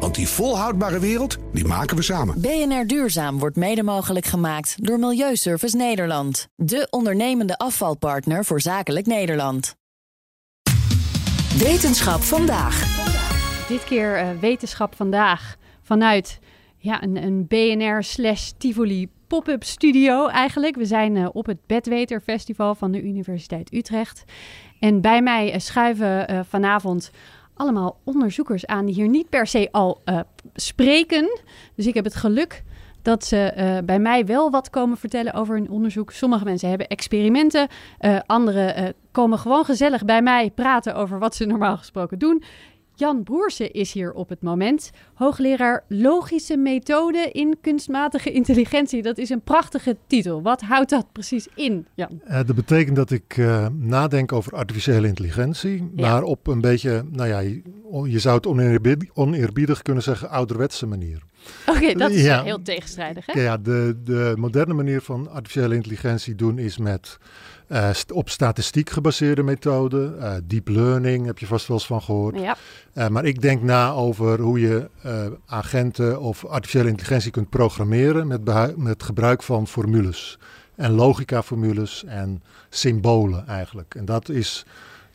Want die volhoudbare wereld, die maken we samen. BNR Duurzaam wordt mede mogelijk gemaakt door Milieuservice Nederland. De ondernemende afvalpartner voor zakelijk Nederland. Wetenschap vandaag. Dit keer uh, Wetenschap vandaag vanuit ja, een, een BNR slash Tivoli pop-up studio eigenlijk. We zijn uh, op het Bedweter Festival van de Universiteit Utrecht. En bij mij uh, schuiven vanavond allemaal onderzoekers aan die hier niet per se al spreken. Dus ik heb het geluk dat ze bij mij wel wat komen vertellen over hun onderzoek. Sommige mensen hebben experimenten, uh, anderen komen gewoon gezellig bij mij praten over wat ze normaal gesproken doen. Jan Broersen is hier op het moment. Hoogleraar Logische Methode in Kunstmatige Intelligentie. Dat is een prachtige titel. Wat houdt dat precies in, Jan? Uh, dat betekent dat ik uh, nadenk over artificiële intelligentie. Ja. Maar op een beetje, nou ja, je, je zou het oneerbiedig, oneerbiedig, kunnen zeggen, ouderwetse manier. Oké, okay, dat is ja, heel tegenstrijdig, hè? Ja, de, de moderne manier van artificiële intelligentie doen is met... Uh, st op statistiek gebaseerde methoden. Uh, deep learning heb je vast wel eens van gehoord. Ja. Uh, maar ik denk na over hoe je agenten of artificiële intelligentie kunt programmeren met, met gebruik van formules. En logica-formules en symbolen eigenlijk. En dat is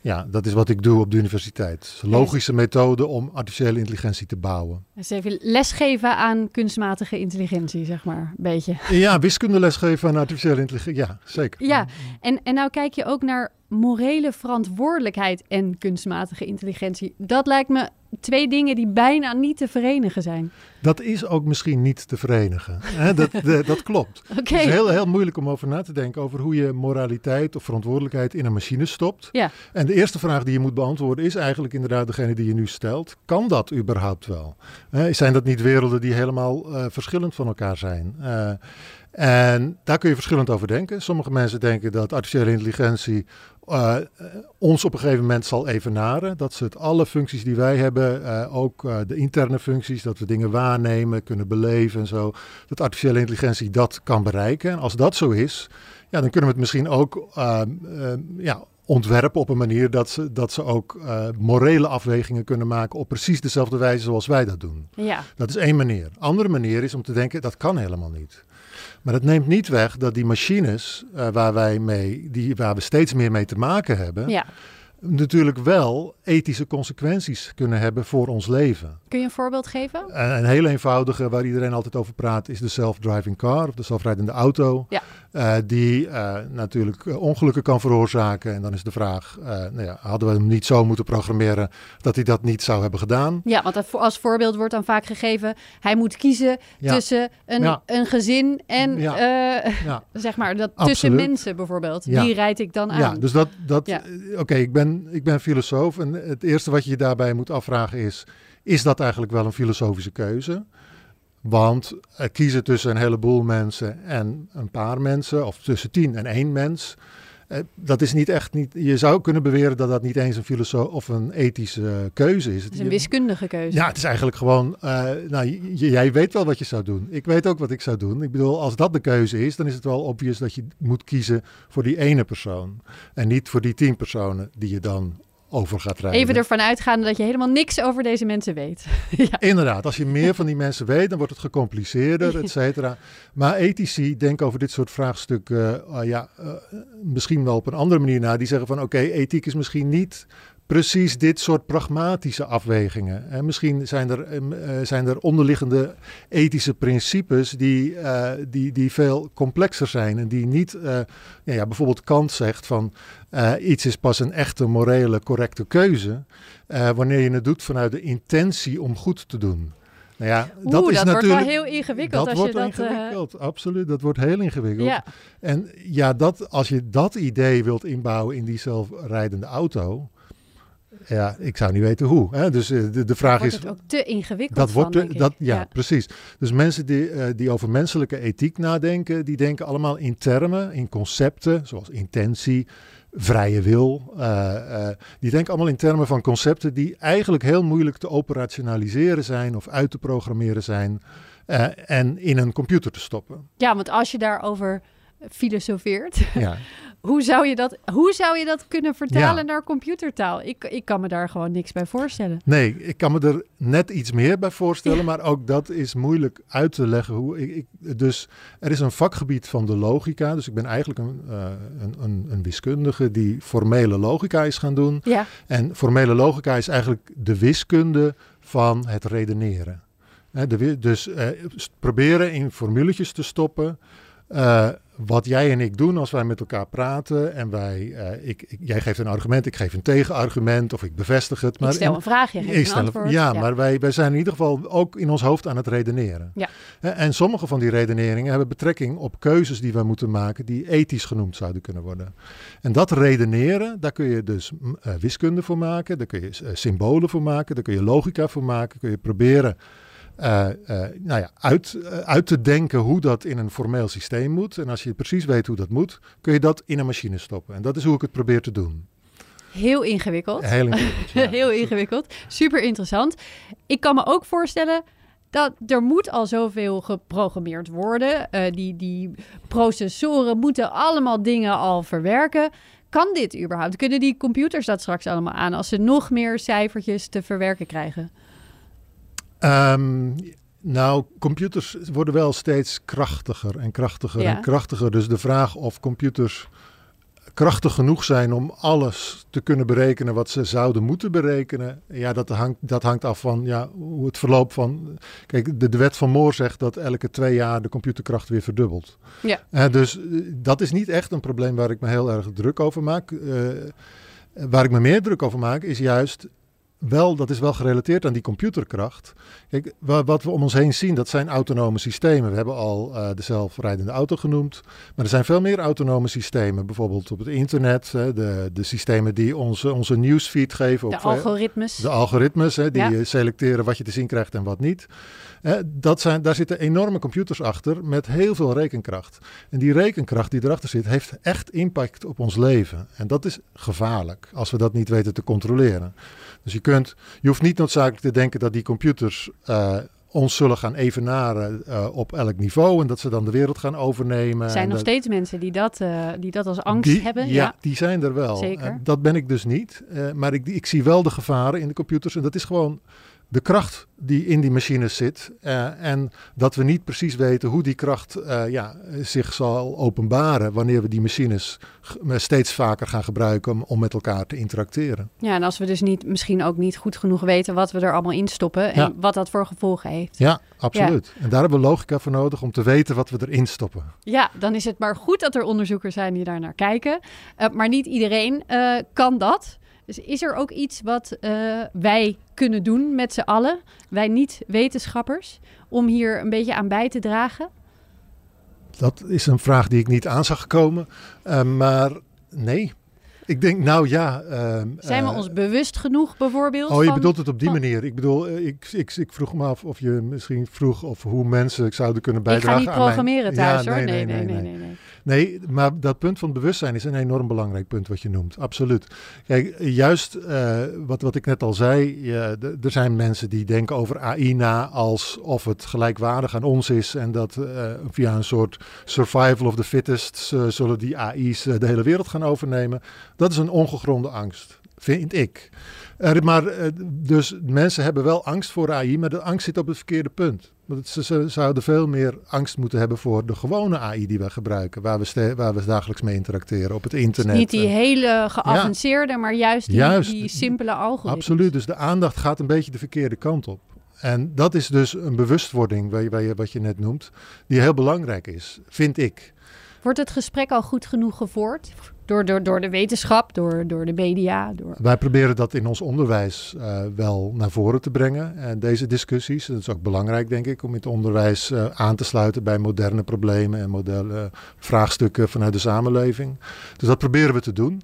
ja, dat is wat ik doe op de universiteit. Logische methode om artificiële intelligentie te bouwen. Dus even lesgeven aan kunstmatige intelligentie, zeg maar, een beetje. Ja, wiskunde lesgeven aan artificiële intelligentie, ja, zeker. Ja, en, en nou kijk je ook naar morele verantwoordelijkheid en kunstmatige intelligentie. Dat lijkt me twee dingen die bijna niet te verenigen zijn. Dat is ook misschien niet te verenigen. dat, de, dat klopt. Okay. Het is heel, heel moeilijk om over na te denken over hoe je moraliteit of verantwoordelijkheid in een machine stopt. Ja. En de eerste vraag die je moet beantwoorden is eigenlijk inderdaad degene die je nu stelt. Kan dat überhaupt wel? zijn dat niet werelden die helemaal uh, verschillend van elkaar zijn? Uh, en daar kun je verschillend over denken. Sommige mensen denken dat artificiële intelligentie uh, ons op een gegeven moment zal evenaren. Dat ze het alle functies die wij hebben, uh, ook uh, de interne functies, dat we dingen waarnemen, kunnen beleven en zo, dat artificiële intelligentie dat kan bereiken. En als dat zo is, ja, dan kunnen we het misschien ook ja, ontwerpen op een manier dat ze, dat ze ook morele afwegingen kunnen maken op precies dezelfde wijze zoals wij dat doen. Ja. Dat is één manier. Andere manier is om te denken, dat kan helemaal niet. Maar dat neemt niet weg dat die machines uh, waar wij mee, die, waar we steeds meer mee te maken hebben, ja. natuurlijk wel ethische consequenties kunnen hebben voor ons leven. Kun je een voorbeeld geven? Een, een heel eenvoudige, waar iedereen altijd over praat, is de self-driving car of de zelfrijdende auto. Ja. Uh, die uh, natuurlijk ongelukken kan veroorzaken. En dan is de vraag, uh, nou ja, hadden we hem niet zo moeten programmeren dat hij dat niet zou hebben gedaan? Ja, want als voorbeeld wordt dan vaak gegeven, hij moet kiezen ja. tussen een, ja. een gezin en zeg maar dat tussen mensen bijvoorbeeld. Die rijd ik dan aan. Ja, dus dat, dat oké, okay, ik, ben, ik ben filosoof en het eerste wat je je daarbij moet afvragen is, is dat eigenlijk wel een filosofische keuze? Want kiezen tussen een heleboel mensen en een paar mensen, of tussen tien en één mens, uh, dat is niet echt niet. Je zou kunnen beweren dat dat niet eens een filosoof of een ethische keuze is. Het is een wiskundige keuze. Ja, het is eigenlijk gewoon. nou, jij weet wel wat je zou doen. Ik weet ook wat ik zou doen. Ik bedoel, als dat de keuze is, dan is het wel obvious dat je moet kiezen voor die ene persoon en niet voor die tien personen die je dan over gaat rijden. Even ervan uitgaande dat je helemaal niks over deze mensen weet. ja. Inderdaad, als je meer van die mensen weet, dan wordt het gecompliceerder, et cetera. Maar ethici denken over dit soort vraagstukken, uh, ja, uh, misschien wel op een andere manier na. Die zeggen van, oké, okay, ethiek is misschien niet precies dit soort pragmatische afwegingen. En misschien zijn er, uh, zijn er onderliggende ethische principes die, uh, die, die veel complexer zijn. En die niet, uh, ja, ja, bijvoorbeeld Kant zegt van iets is pas een echte morele correcte keuze. wanneer je het doet vanuit de intentie om goed te doen. Nou ja, Oeh, dat is dat natuurlijk. wordt wel heel ingewikkeld. Dat als wordt je dat, ingewikkeld, absoluut. Dat wordt heel ingewikkeld. Ja. En ja, dat, als je dat idee wilt inbouwen in die zelfrijdende auto. Ja, ik zou niet weten hoe. Hè? Dus uh, de, de vraag wordt is. het ook te ingewikkeld. Dat van, wordt te, dat, ja, ja, precies. Dus mensen die, uh, die over menselijke ethiek nadenken, die denken allemaal in termen, in concepten, zoals intentie, vrije wil. Uh, die denken allemaal in termen van concepten die eigenlijk heel moeilijk te operationaliseren zijn of uit te programmeren zijn en in een computer te stoppen. Ja, want als je daarover filosofeert, ja. hoe, zou je dat, hoe zou je dat kunnen vertalen naar computertaal? Ik, ik kan me daar gewoon niks bij voorstellen. Nee, ik kan me er net iets meer bij voorstellen, maar ook dat is moeilijk uit te leggen. Hoe ik, ik, dus er is een vakgebied van de logica, dus ik ben eigenlijk een, uh, een, een, een, wiskundige die formele logica is gaan doen. Ja. En formele logica is eigenlijk de wiskunde van het redeneren. de, dus uh, proberen in formuletjes te stoppen. Uh, wat jij en ik doen als wij met elkaar praten en wij, uh, ik, ik, jij geeft een argument, ik geef een tegenargument of ik bevestig het. Maar ik stel een vraag, je geeft een antwoord. Ja, ja, maar wij, wij zijn in ieder geval ook in ons hoofd aan het redeneren. Ja. En sommige van die redeneringen hebben betrekking op keuzes die we moeten maken die ethisch genoemd zouden kunnen worden. En dat redeneren, daar kun je dus uh, wiskunde voor maken, daar kun je uh, symbolen voor maken, daar kun je logica voor maken, kun je proberen uh, nou ja, uit, uh, uit te denken hoe dat in een formeel systeem moet. En als je precies weet hoe dat moet, kun je dat in een machine stoppen. En dat is hoe ik het probeer te doen. Heel ingewikkeld. Heel ingewikkeld. Heel ingewikkeld. Super interessant. Ik kan me ook voorstellen dat er moet al zoveel geprogrammeerd worden. Uh, die, die processoren moeten allemaal dingen al verwerken. Kan dit überhaupt? Kunnen die computers dat straks allemaal aan als ze nog meer cijfertjes te verwerken krijgen? Um, nou, computers worden wel steeds krachtiger en krachtiger en krachtiger. Dus de vraag of computers krachtig genoeg zijn om alles te kunnen berekenen wat ze zouden moeten berekenen. Ja, dat hangt, dat hangt af van ja, hoe het verloop van. Kijk, de, de wet van Moore zegt dat elke twee jaar de computerkracht weer verdubbelt. Ja. Uh, dus uh, dat is niet echt een probleem waar ik me heel erg druk over maak. Uh, waar ik me meer druk over maak is juist wel, dat is wel gerelateerd aan die computerkracht. Kijk, wat we om ons heen zien, dat zijn autonome systemen. We hebben al uh, de zelfrijdende auto genoemd. Maar er zijn veel meer autonome systemen. Bijvoorbeeld op het internet. Hè, de, de systemen die onze, onze newsfeed geven. De algoritmes. De algoritmes, hè, die selecteren wat je te zien krijgt en wat niet. dat zijn, daar zitten enorme computers achter met heel veel rekenkracht. En die rekenkracht die erachter zit, heeft echt impact op ons leven. En dat is gevaarlijk als we dat niet weten te controleren. Dus je, kunt, je hoeft niet noodzakelijk te denken dat die computers uh, ons zullen gaan evenaren uh, op elk niveau en dat ze dan de wereld gaan overnemen. Er zijn nog steeds mensen die dat, uh, die dat als angst hebben. Ja, ja, die zijn er wel. Zeker. dat ben ik dus niet. maar ik, ik zie wel de gevaren in de computers en dat is gewoon de kracht die in die machines zit. Uh, en dat we niet precies weten hoe die kracht uh, ja, zich zal openbaren wanneer we die machines steeds vaker gaan gebruiken om, om, met elkaar te interacteren. Ja, en als we dus niet, misschien ook niet goed genoeg weten wat we er allemaal in stoppen en wat dat voor gevolgen heeft. Ja, absoluut. En daar hebben we logica voor nodig om te weten wat we erin stoppen. Ja, dan is het maar goed dat er onderzoekers zijn die daar naar kijken. Uh, maar niet iedereen kan dat. Dus is er ook iets wat uh, wij kunnen doen met z'n allen, wij niet-wetenschappers, om hier een beetje aan bij te dragen? Dat is een vraag die ik niet aan zag komen. Uh, maar nee, ik denk, nou ja. Uh, Zijn we ons bewust genoeg bijvoorbeeld? Oh, je bedoelt het op die manier. Ik bedoel, ik, ik, ik, vroeg me af of je misschien vroeg of hoe mensen zouden kunnen bijdragen. Ik ga niet programmeren thuis hoor. nee, nee, nee. nee, nee, nee. Nee, maar dat punt van bewustzijn is een enorm belangrijk punt wat je noemt. Absoluut. Kijk, juist uh, wat, wat ik net al zei, er zijn mensen die denken over AI na alsof het gelijkwaardig aan ons is en dat uh, via een soort survival of the fittest zullen die AI's de hele wereld gaan overnemen. Dat is een ongegronde angst, vind ik. maar dus mensen hebben wel angst voor AI, maar de angst zit op het verkeerde punt. Want ze, zouden veel meer angst moeten hebben voor de gewone AI die we gebruiken, waar we, waar we dagelijks mee interacteren op het internet. niet die hele geavanceerde, maar juist die, juist die simpele algoritmes. Absoluut, dus de aandacht gaat een beetje de verkeerde kant op. En dat is dus een bewustwording, je, wat je net noemt, die heel belangrijk is, vind ik. Wordt het gesprek al goed genoeg gevoerd? Door, door, door de wetenschap, door, door de media? Door... Wij proberen dat in ons onderwijs uh, wel naar voren te brengen. En deze discussies, dat is ook belangrijk denk ik, om in het onderwijs uh, aan te sluiten bij moderne problemen en moderne vraagstukken vanuit de samenleving. Dus dat proberen we te doen.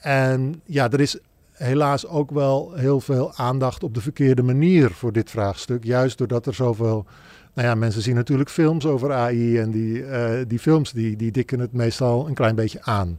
En ja, er is helaas ook wel heel veel aandacht op de verkeerde manier voor dit vraagstuk. Juist doordat er zoveel Nou ja, mensen zien natuurlijk films over AI en die, uh, die films die, die dikken het meestal een klein beetje aan.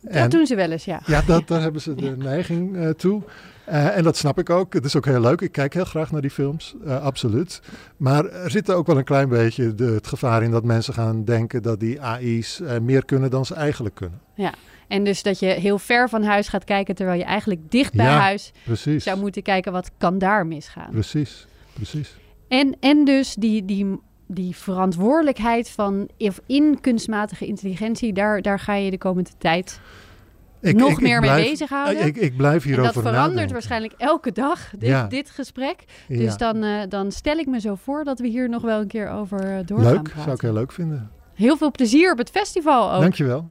Dat doen ze wel eens, ja. Ja, dat, daar hebben ze de neiging uh, toe. Uh, en dat snap ik ook. Het is ook heel leuk. Ik kijk heel graag naar die films, uh, absoluut. Maar er zit ook wel een klein beetje de, het gevaar in dat mensen gaan denken dat die AI's uh, meer kunnen dan ze eigenlijk kunnen. Ja, en dus dat je heel ver van huis gaat kijken terwijl je eigenlijk dicht bij ja, huis precies. zou moeten kijken wat kan daar misgaan. Precies, precies. En, en dus die, die, die verantwoordelijkheid van in kunstmatige intelligentie, daar, daar ga je de komende tijd ik, nog ik, meer ik mee bezighouden. Ik, ik blijf hierover en dat verandert nadenken. waarschijnlijk elke dag, dit, Ja. dit gesprek. Ja. Dus dan, uh, dan stel ik me zo voor dat we hier nog wel een keer over uh, door gaan Leuk, praten. zou ik heel leuk vinden. Heel veel plezier op het festival ook. Dankjewel.